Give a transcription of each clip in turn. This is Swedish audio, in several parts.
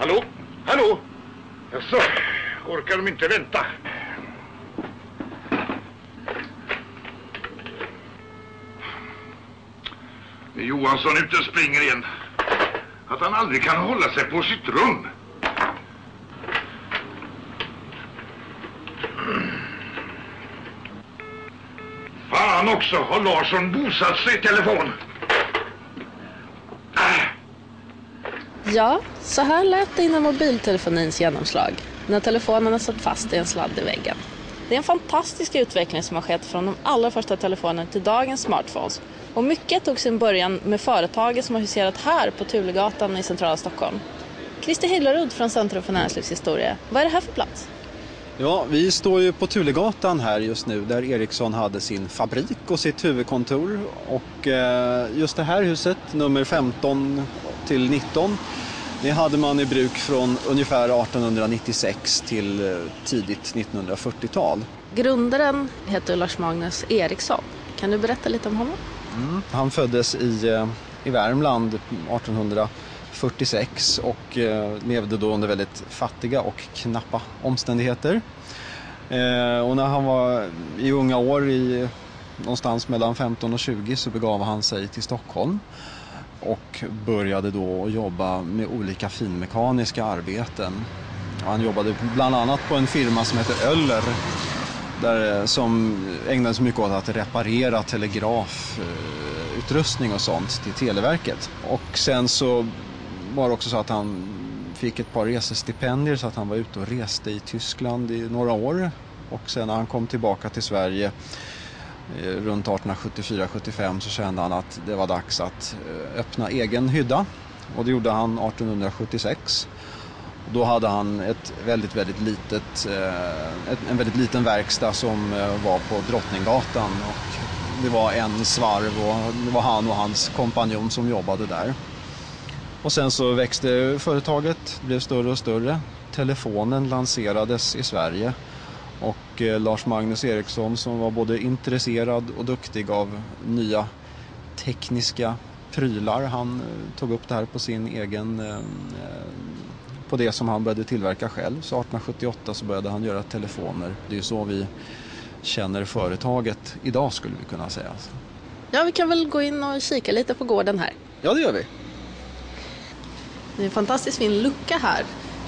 Hallå? Hallå? Jaså, orkar de inte vänta? Är Johansson ute och springer igen. Att han aldrig kan hålla sig på sitt rum. Fan också, har Larsson bosatt sig i telefon? Ja, så här lät det innan mobiltelefonins genomslag. När telefonerna satt fast i en sladd i väggen. Det är en fantastisk utveckling som har skett från de allra första telefonerna till dagens smartphones. Och mycket tog sin början med företaget som har huserat här på Tulegatan i centrala Stockholm. Christer Hillerud från Centrum för näringslivshistoria. Vad är det här för plats? Ja, vi står ju på Tulegatan här just nu där Ericsson hade sin fabrik och sitt huvudkontor. Och eh, just det här huset, nummer 15 till 19, det hade man i bruk från ungefär 1896 till eh, tidigt 1940-tal. Grundaren heter Lars Magnus Eriksson. Kan du berätta lite om honom? Mm. Han föddes i, eh, i Värmland 1846 och eh, levde då under väldigt fattiga och knappa omständigheter. Och när han var i unga år, i, någonstans mellan 15 och 20, så begav han sig till Stockholm och började då jobba med olika finmekaniska arbeten. Han jobbade bland annat på en firma som heter Öller där, eh, som ägnade sig mycket åt att reparera telegrafutrustning och sånt till Televerket. Och sen så var det också så att han fick ett par resestipendier så att han var ute och reste i Tyskland i några år. Och sen när han kom tillbaka till Sverige Eh, runt 1874-75 så kände han att det var dags att eh, öppna egen hydda. Och det gjorde han 1876. Då hade han ett väldigt, väldigt litet, eh, en väldigt liten verkstad som var på Drottninggatan. Och det var en svarv och det var han och hans kompanjon som jobbade där. Och sen så växte företaget, blev större och större. Telefonen lanserades i Sverige och eh, Lars Magnus Eriksson som var både intresserad och duktig av nya tekniska prylar. Han eh, tog upp det här på sin egen, eh, på det som han började tillverka själv. Så 1878 så började han göra telefoner. Det är ju så vi känner företaget idag skulle vi kunna säga. Ja, vi kan väl gå in och kika lite på gården här. Ja, det gör vi. Det är en fantastiskt fin lucka här.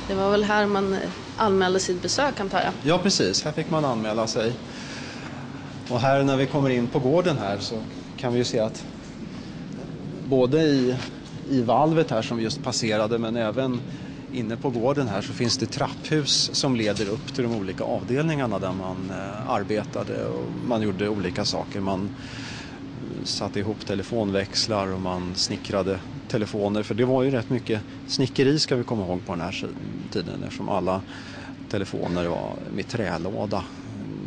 Det var väl här man anmälde sitt besök antar jag? Ja precis, här fick man anmäla sig. Och här när vi kommer in på gården här så kan vi ju se att både i, i valvet här som vi just passerade men även inne på gården här så finns det trapphus som leder upp till de olika avdelningarna där man eh, arbetade och man gjorde olika saker. Man satte ihop telefonväxlar och man snickrade telefoner. För det var ju rätt mycket snickeri ska vi komma ihåg på den här tiden eftersom alla telefoner var med trälåda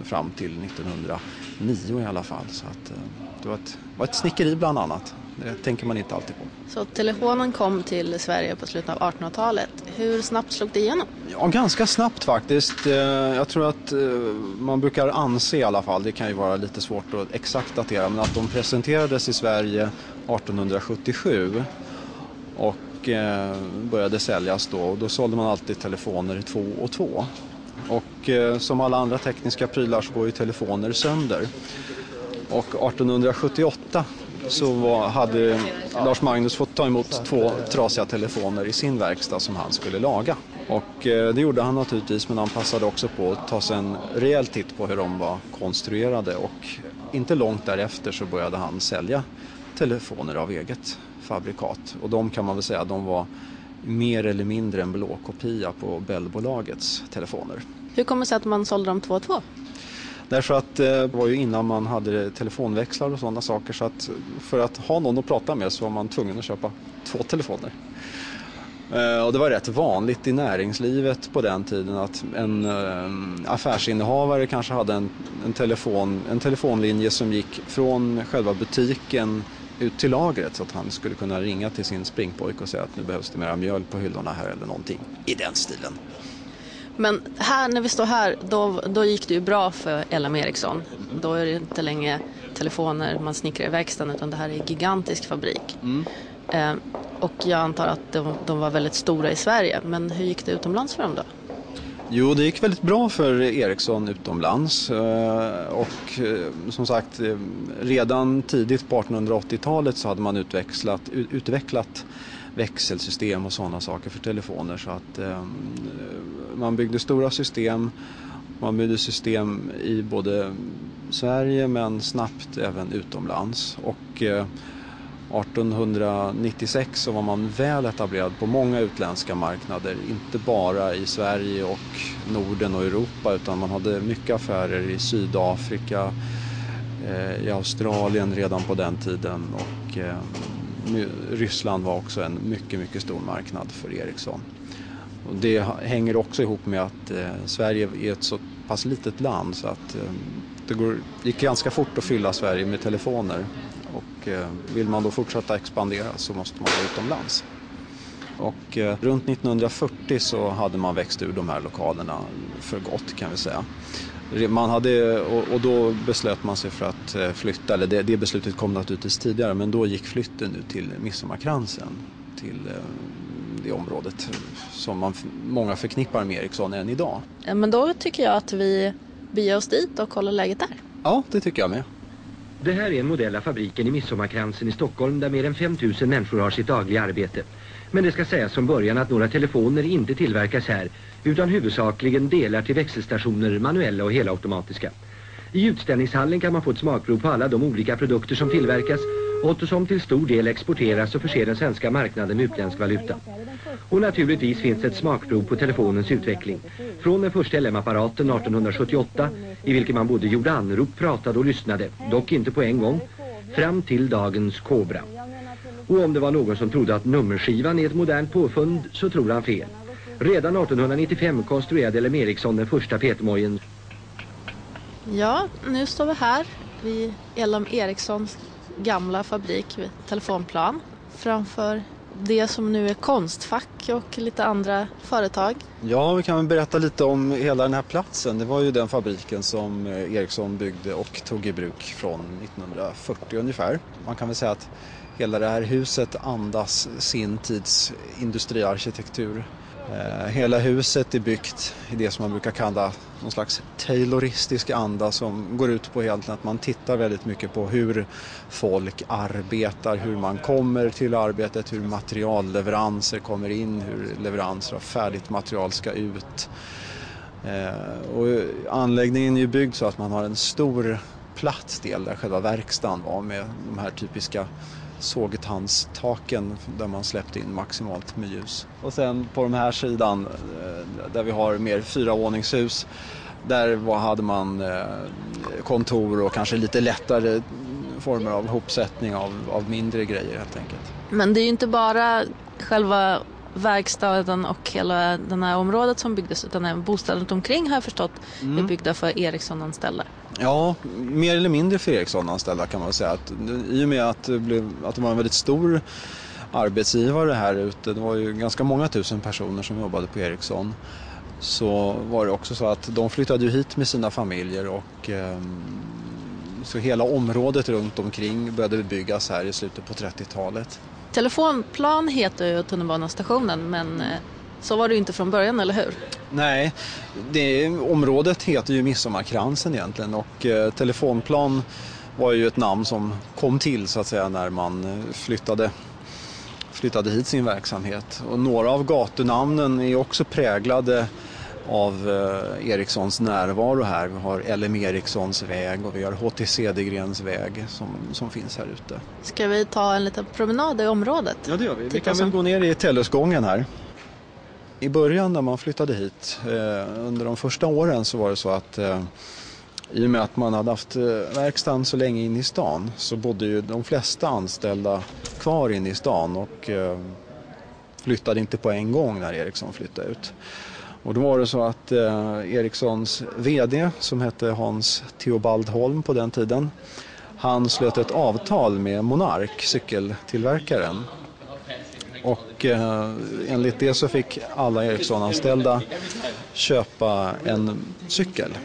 fram till 1909 i alla fall. Så att, eh, det var ett, var ett snickeri bland annat. Det tänker man inte alltid på. Så telefonen kom till Sverige på slutet av 1800-talet. Hur snabbt slog det igenom? Ja, ganska snabbt faktiskt. Eh, jag tror att eh, man brukar anse i alla fall, det kan ju vara lite svårt att exakt datera, men att de presenterades i Sverige 1877 och eh, började säljas då. Och då sålde man alltid telefoner två och två. Och eh, som alla andra tekniska prylar så går ju telefoner sönder. Och 1878 så var, hade Lars Magnus fått ta emot två trasiga telefoner i sin verkstad som han skulle laga. Och eh, det gjorde han naturligtvis men han passade också på att ta sig en rejäl titt på hur de var konstruerade och inte långt därefter så började han sälja telefoner av eget fabrikat. Och de kan man väl säga de var mer eller mindre en blåkopia på Bellbolagets telefoner. Hur kommer det sig att man sålde dem två och två? Därför att eh, det var ju innan man hade telefonväxlar och sådana saker så att för att ha någon att prata med så var man tvungen att köpa två telefoner. Eh, och det var rätt vanligt i näringslivet på den tiden att en eh, affärsinnehavare kanske hade en, en, telefon, en telefonlinje som gick från själva butiken ut till lagret så att han skulle kunna ringa till sin springpojk och säga att nu behövs det mera mjöl på hyllorna här eller någonting i den stilen. Men här, när vi står här, då, då gick det ju bra för LM Ericsson. Då är det inte längre telefoner man snickrar i verkstaden utan det här är en gigantisk fabrik. Mm. Eh, och jag antar att de, de var väldigt stora i Sverige. Men hur gick det utomlands för dem då? Jo, det gick väldigt bra för Ericsson utomlands eh, och eh, som sagt eh, redan tidigt på 1880-talet så hade man utvecklat, utvecklat växelsystem och sådana saker för telefoner så att man byggde stora system, man byggde system i både Sverige men snabbt även utomlands och 1896 så var man väl etablerad på många utländska marknader, inte bara i Sverige och Norden och Europa utan man hade mycket affärer i Sydafrika, eh, i Australien redan på den tiden och eh, Ryssland var också en mycket, mycket stor marknad för Ericsson. Och det hänger också ihop med att eh, Sverige är ett så pass litet land så att det går, gick ganska fort att fylla Sverige med telefoner och eh, vill man då fortsätta expandera så måste man gå utomlands. Och eh, runt 1940 så hade man växt ur de här lokalerna för gott kan vi säga. Man hade, och då beslöt man sig för att eh, flytta, eller det, det beslutet kom naturligtvis tidigare, men då gick flytten nu till Midsommarkransen, till det området som man, många förknippar med Ericsson än idag. Men då tycker jag att vi beger oss dit och kollar läget där. Ja, det tycker jag med. Det här är en modell av fabriken i Midsommarkransen i Stockholm där mer än 5000 människor har sitt dagliga arbete. Men det ska sägas från början att några telefoner inte tillverkas här utan huvudsakligen delar till växelstationer, manuella och helautomatiska. I utställningshallen kan man få ett smakprov på alla de olika produkter som tillverkas och som till stor del exporteras och förser den svenska marknaden med utländsk valuta. Och naturligtvis finns ett smakprov på telefonens utveckling. Från den första LM-apparaten 1878 i vilken man både gjorde anrop, pratade och lyssnade, dock inte på en gång, fram till dagens Cobra. Och om det var någon som trodde att nummerskivan är ett modernt påfund så tror han fel. Redan 1895 konstruerade LM Ericsson den första petmojen. Ja, nu står vi här vid LM Ericssons gamla fabrik vid Telefonplan framför det som nu är Konstfack och lite andra företag. Ja, vi kan väl berätta lite om hela den här platsen. Det var ju den fabriken som eh, Ericsson byggde och tog i bruk från 1940 ungefär. Man kan väl säga att hela det här huset andas sin tids industriarkitektur. Eh, hela huset är byggt i det som man brukar kalla någon slags tayloristisk anda som går ut på egentligen att man tittar väldigt mycket på hur folk arbetar, hur man kommer till arbetet, hur materialleveranser kommer in, hur leveranser av färdigt material ska ut. Eh, och anläggningen är ju byggd så att man har en stor platt del där själva verkstaden var med de här typiska sågtandstaken där man släppte in maximalt med ljus. Och sen på den här sidan eh, där vi har mer fyravåningshus där hade man eh, kontor och kanske lite lättare former av hopsättning av, av mindre grejer helt enkelt. Men det är ju inte bara själva verkstaden och hela det här området som byggdes utan även bostäder omkring har jag förstått mm. är byggda för Ericsson-anställda. Ja, mer eller mindre för Ericsson-anställda kan man säga. Att, I och med att det, blev, att det var en väldigt stor arbetsgivare här ute, det var ju ganska många tusen personer som jobbade på Ericsson, så var det också så att de flyttade hit med sina familjer och eh, så hela området runt omkring började byggas här i slutet på 30-talet. Telefonplan heter ju tunnelbanestationen men eh, så var det inte från början, eller hur? Nej, det, området heter ju Midsommarkransen egentligen och eh, telefonplan var ju ett namn som kom till så att säga när man eh, flyttade, flyttade hit sin verksamhet. Och några av gatunamnen är också präglade av eh, Ericssons närvaro här. Vi har LM Ericssons väg och vi har HT Cedergrens väg som, som finns här ute. Ska vi ta en liten promenad i området? Ja det gör vi. Vi kan väl gå ner i Tellusgången här. I början när man flyttade hit, eh, under de första åren så var det så att eh, i och med att man hade haft eh, verkstaden så länge in i stan så bodde ju de flesta anställda kvar in i stan och eh, flyttade inte på en gång när Ericsson flyttade ut. Och då var det så att eh, Ericssons VD som hette Hans Theobald Holm på den tiden han slöt ett avtal med Monark, cykeltillverkaren och eh, enligt det så fick alla Ericsson-anställda köpa en cykel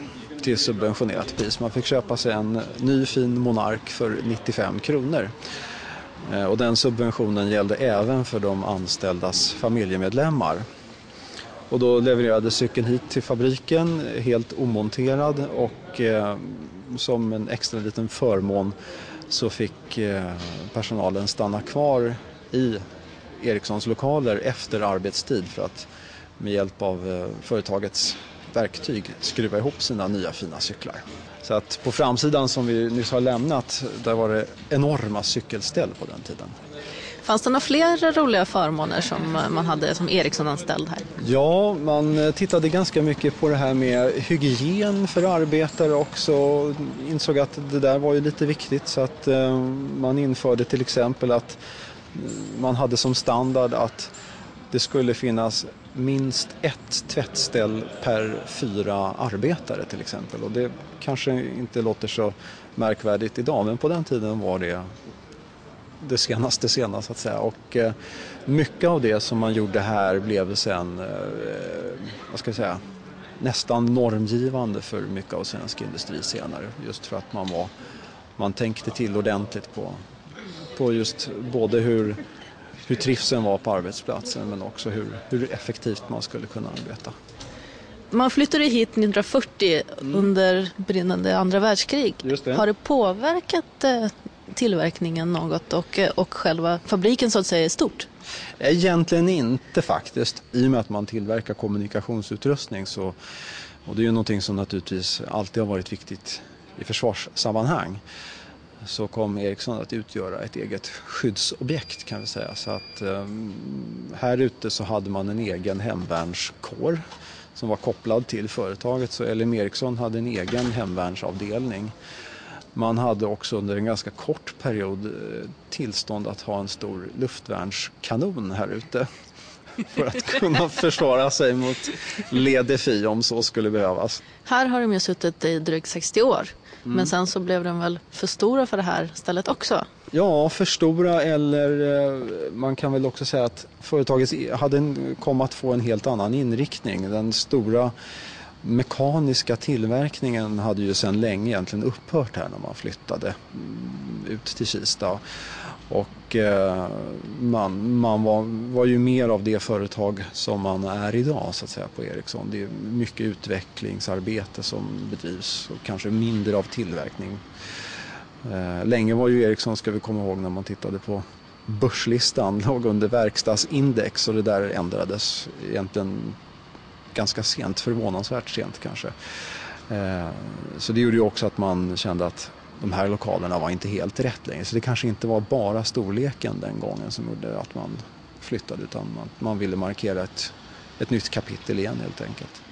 till subventionerat pris. Man fick köpa sig en ny fin Monark för 95 kronor. Eh, och den subventionen gällde även för de anställdas familjemedlemmar. Och då levererades cykeln hit till fabriken helt omonterad och eh, som en extra liten förmån så fick eh, personalen stanna kvar i Ericssons lokaler efter arbetstid för att med hjälp av eh, företagets verktyg skruva ihop sina nya fina cyklar. Så att på framsidan som vi nyss har lämnat, där var det enorma cykelställ på den tiden. Fanns det några fler roliga förmåner som eh, man hade som Ericsson-anställd här? Ja, man eh, tittade ganska mycket på det här med hygien för arbetare också. Insåg att det där var ju lite viktigt så att eh, man införde till exempel att man hade som standard att det skulle finnas minst ett tvättställ per fyra arbetare till exempel. Och det kanske inte låter så märkvärdigt idag men på den tiden var det det senaste sena så att säga. Och eh, mycket av det som man gjorde här blev sen, eh, vad ska jag säga, nästan normgivande för mycket av svensk industri senare. Just för att man var, man tänkte till ordentligt på, på just både hur, hur trivseln var på arbetsplatsen men också hur, hur effektivt man skulle kunna arbeta. Man flyttade hit 1940 mm. under brinnande andra världskrig. Det. Har det påverkat eh, tillverkningen något och, och själva fabriken så att säga är stort? Egentligen inte faktiskt. I och med att man tillverkar kommunikationsutrustning så, och det är ju någonting som naturligtvis alltid har varit viktigt i försvarssammanhang så kom Ericsson att utgöra ett eget skyddsobjekt kan vi säga. Så att um, här ute så hade man en egen hemvärnskår som var kopplad till företaget. Så LM Ericsson hade en egen hemvärnsavdelning. Man hade också under en ganska kort period eh, tillstånd att ha en stor luftvärnskanon här ute för att kunna försvara sig mot ledefi om så skulle behövas. Här har de ju suttit i drygt 60 år. Mm. Men sen så blev de väl för stora för det här stället också? Ja, för stora eller eh, man kan väl också säga att företaget hade kom att få en helt annan inriktning. Den stora mekaniska tillverkningen hade ju sedan länge egentligen upphört här när man flyttade mm, ut till Kista. Och eh, man, man var, var ju mer av det företag som man är idag så att säga på Ericsson. Det är mycket utvecklingsarbete som bedrivs och kanske mindre av tillverkning. Eh, länge var ju Ericsson, ska vi komma ihåg när man tittade på börslistan, låg under verkstadsindex och det där ändrades egentligen ganska sent, förvånansvärt sent kanske. Eh, så det gjorde ju också att man kände att de här lokalerna var inte helt rätt längre. Så det kanske inte var bara storleken den gången som gjorde att man flyttade utan man, man ville markera ett, ett nytt kapitel igen helt enkelt.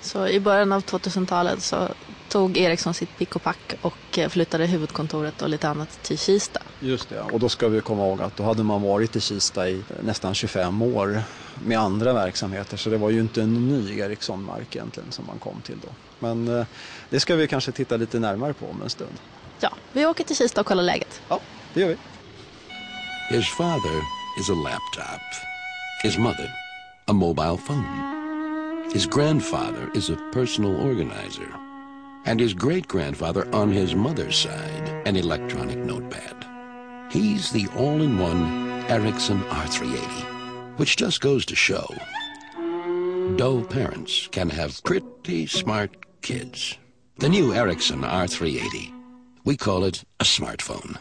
Så i början av 2000-talet så tog Ericsson sitt pick och pack och eh, flyttade huvudkontoret och lite annat till Kista. Just det, och då ska vi komma ihåg att då hade man varit i Kista i nästan 25 år med andra verksamheter så det var ju inte en ny Ericsson-mark egentligen som man kom till då. Men eh, det ska vi kanske titta lite närmare på om en stund. Ja, vi åker till Kista och kollar läget. Ja, det gör vi. His father is a laptop. His mother a mobile phone. His grandfather is a personal organizer. And his great-grandfather on his mother's side, an electronic notepad. He's the all-in-one Ericsson R380, which just goes to show dull parents can have pretty smart kids. The new Ericsson R380. We call it a smartphone.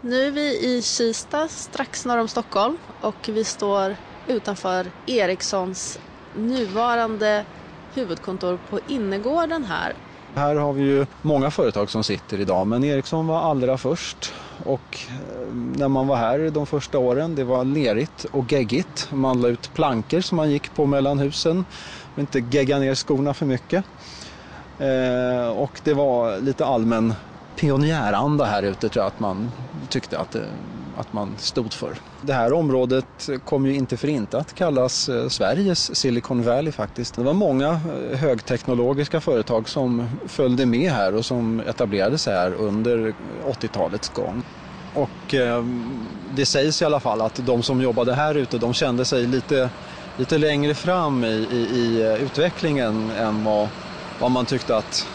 Nu är vi i Kista, strax norr om Stockholm och vi står utanför Ericssons nuvarande huvudkontor på innergården här. Här har vi ju många företag som sitter idag men Ericsson var allra först och eh, när man var här de första åren det var lerigt och geggigt. Man la ut plankor som man gick på mellan husen och inte gegga ner skorna för mycket. Eh, och det var lite allmän pionjäranda här ute tror jag att man tyckte att, eh, att man stod för. Det här området kom ju inte för inte att kallas eh, Sveriges Silicon Valley faktiskt. Det var många eh, högteknologiska företag som följde med här och som etablerade sig här under eh, 80-talets gång. Och eh, det sägs i alla fall att de som jobbade här ute de kände sig lite, lite längre fram i, i, i utvecklingen än vad, vad man tyckte att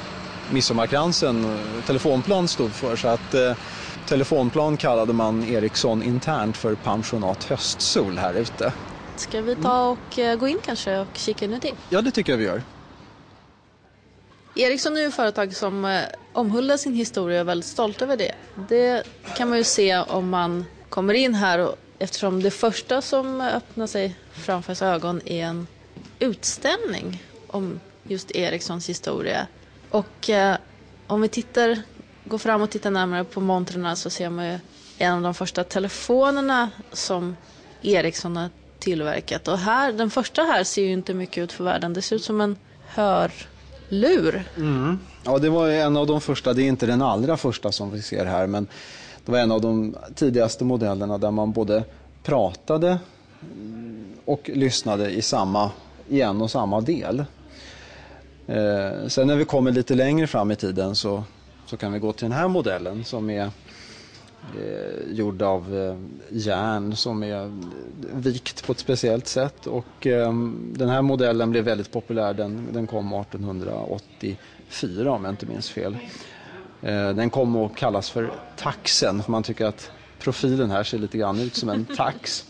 midsommarkransen telefonplan stod för. Så att eh, telefonplan kallade man Ericsson internt för pensionat höstsol här ute. Ska vi ta och eh, gå in kanske och kika inuti? Ja, det tycker jag vi gör. Ericsson är ju ett företag som eh, omhuldar sin historia och är väldigt stolt över det. Det kan man ju se om man kommer in här och eftersom det första som öppnar sig framför ens ögon är en utställning om just Ericssons historia. Och eh, om vi tittar, går fram och tittar närmare på montrarna så ser man ju en av de första telefonerna som Ericsson har tillverkat. Och här, den första här ser ju inte mycket ut för världen. Det ser ut som en hörlur. Mm. Ja, det var en av de första, det är inte den allra första som vi ser här, men det var en av de tidigaste modellerna där man både pratade och lyssnade i, samma, i en och samma del. Eh, sen när vi kommer lite längre fram i tiden så, så kan vi gå till den här modellen som är eh, gjord av eh, järn som är eh, vikt på ett speciellt sätt. Och, eh, den här modellen blev väldigt populär. Den, den kom 1884 om jag inte minns fel. Eh, den kom att kallas för taxen för man tycker att profilen här ser lite grann ut som en tax.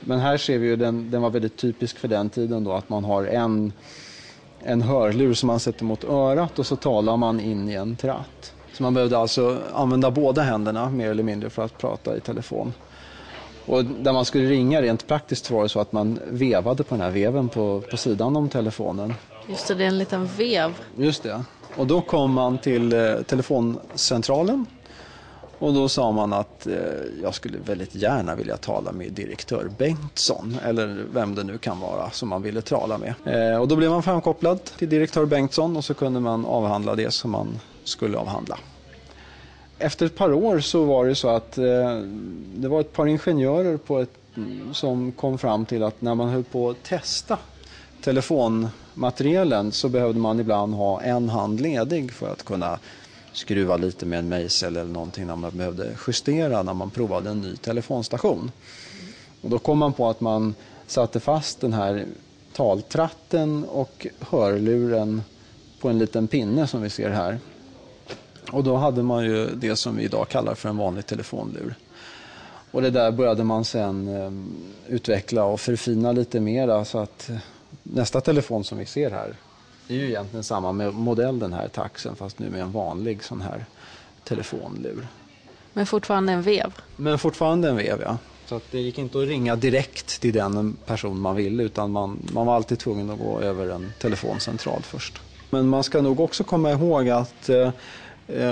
Men här ser vi ju den, den var väldigt typisk för den tiden då att man har en, en hörlur som man sätter mot örat och så talar man in i en tratt. Så man behövde alltså använda båda händerna mer eller mindre för att prata i telefon. Och där man skulle ringa rent praktiskt var det så att man vevade på den här veven på, på sidan om telefonen. Just det, det är en liten vev. Just det. Och då kom man till eh, telefoncentralen och då sa man att eh, jag skulle väldigt gärna vilja tala med direktör Bengtsson eller vem det nu kan vara som man ville tala med. Eh, och då blev man framkopplad till direktör Bengtsson och så kunde man avhandla det som man skulle avhandla. Efter ett par år så var det så att eh, det var ett par ingenjörer på ett, mm, som kom fram till att när man höll på att testa telefonmaterialen så behövde man ibland ha en hand ledig för att kunna skruva lite med en mejsel eller någonting när man behövde justera när man provade en ny telefonstation. Och då kom man på att man satte fast den här taltratten och hörluren på en liten pinne som vi ser här. Och då hade man ju det som vi idag kallar för en vanlig telefonlur. Och det där började man sen eh, utveckla och förfina lite mera så att nästa telefon som vi ser här det är ju egentligen samma med modell den här taxen fast nu med en vanlig sån här telefonlur. Men fortfarande en vev. Men fortfarande en vev ja. Så det gick inte att ringa direkt till den person man ville utan man, man var alltid tvungen att gå över en telefoncentral först. Men man ska nog också komma ihåg att eh,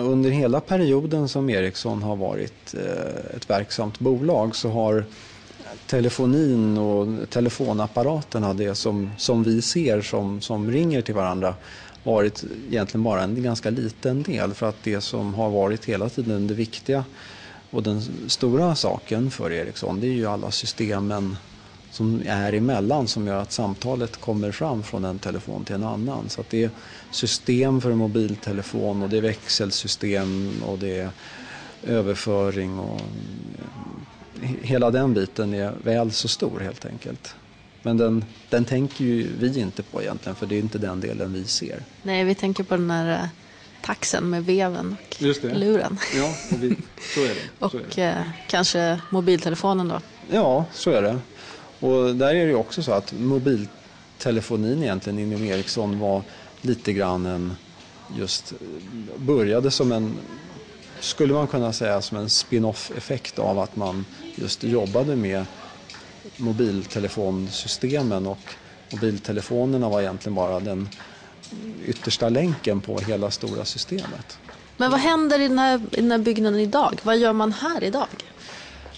under hela perioden som Ericsson har varit eh, ett verksamt bolag så har telefonin och telefonapparaterna, det som, som vi ser som, som ringer till varandra, varit egentligen bara en ganska liten del. För att det som har varit hela tiden det viktiga och den stora saken för Ericsson, det är ju alla systemen som är emellan som gör att samtalet kommer fram från en telefon till en annan. Så att det är system för en mobiltelefon och det är växelsystem och det är överföring och hela den biten är väl så stor helt enkelt. Men den, den tänker ju vi inte på egentligen för det är inte den delen vi ser. Nej, vi tänker på den här eh, taxen med veven och Just det. luren. Ja, och vi, så är det. Så är Och det. eh, kanske mobiltelefonen då. Ja, så är det. Och där är det ju också så att mobiltelefonin egentligen inom Ericsson var lite grann en just började som en skulle man kunna säga som en spin-off effekt av att man just jobbade med mobiltelefonsystemen och mobiltelefonerna var egentligen bara den yttersta länken på hela stora systemet. Men vad händer i den, här, i den här byggnaden idag? Vad gör man här idag?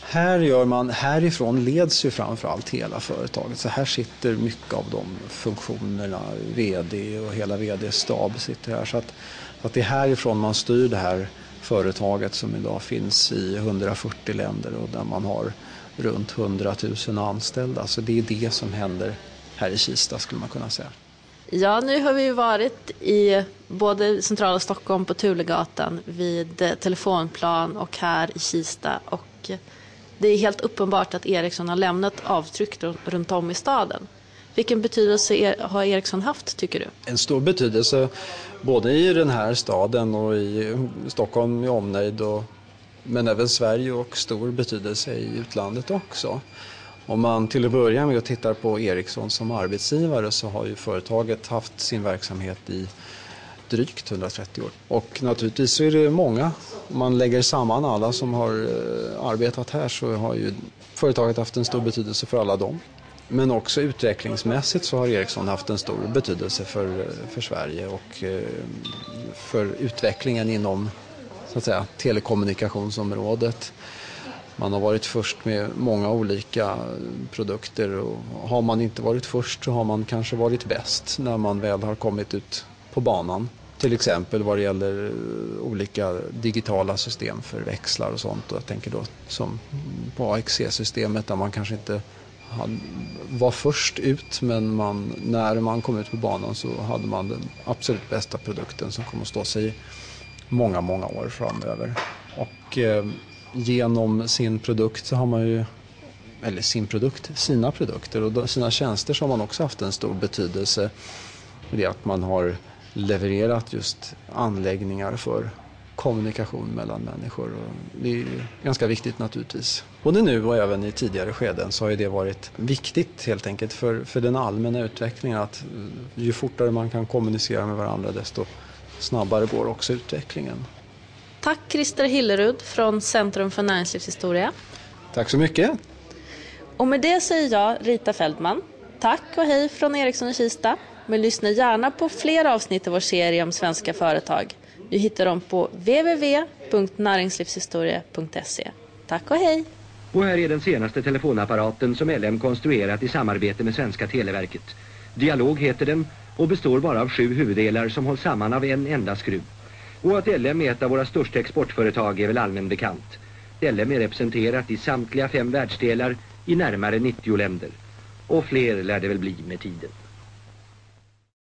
Här gör man, härifrån leds ju framförallt hela företaget. Så här sitter mycket av de funktionerna, VD och hela VD-stab sitter här. Så att, så att det är härifrån man styr det här företaget som idag finns i 140 länder och där man har runt 100 000 anställda. Så det är det som händer här i Kista skulle man kunna säga. Ja, nu har vi varit i både centrala Stockholm på Tulegatan vid Telefonplan och här i Kista. Och det är helt uppenbart att Ericsson har lämnat avtryck runt om i staden. Vilken betydelse har Ericsson haft tycker du? En stor betydelse både i den här staden och i Stockholm i omnejd och, men även Sverige och stor betydelse i utlandet också. Om man till att börja med tittar på Ericsson som arbetsgivare så har ju företaget haft sin verksamhet i drygt 130 år. Och naturligtvis så är det många, om man lägger samman alla som har eh, arbetat här så har ju företaget haft en stor betydelse för alla dem. Men också utvecklingsmässigt så har Ericsson haft en stor betydelse för, för Sverige och eh, för utvecklingen inom så att säga, telekommunikationsområdet. Man har varit först med många olika produkter och har man inte varit först så har man kanske varit bäst när man väl har kommit ut på banan. Till exempel vad det gäller eh, olika digitala system för växlar och sånt. Och jag tänker då som på AXE-systemet där man kanske inte var först ut men man, när man kom ut på banan så hade man den absolut bästa produkten som kommer att stå sig många, många år framöver. Och eh, genom sin produkt så har man ju, eller sin produkt, sina produkter och sina tjänster så har man också haft en stor betydelse. Det att man har levererat just anläggningar för kommunikation mellan människor. Och det är ganska viktigt naturligtvis. Både nu och även i tidigare skeden så har det varit viktigt helt enkelt för, för den allmänna utvecklingen att ju fortare man kan kommunicera med varandra desto snabbare går också utvecklingen. Tack Christer Hillerud från Centrum för näringslivshistoria. Tack så mycket. Och med det säger jag Rita Feldman. Tack och hej från Ericsson i Kista. Men lyssna gärna på fler avsnitt i vår serie om svenska företag. Du hittar dem på www.näringslivshistoria.se. Tack och hej! Och här är den senaste telefonapparaten som LM konstruerat i samarbete med Svenska Televerket. Dialog heter den och består bara av sju huvuddelar som hålls samman av en enda skruv. Och att LM är ett av våra största exportföretag är väl allmän bekant. LM är representerat i samtliga fem världsdelar i närmare 90 länder. Och fler lär det väl bli med tiden.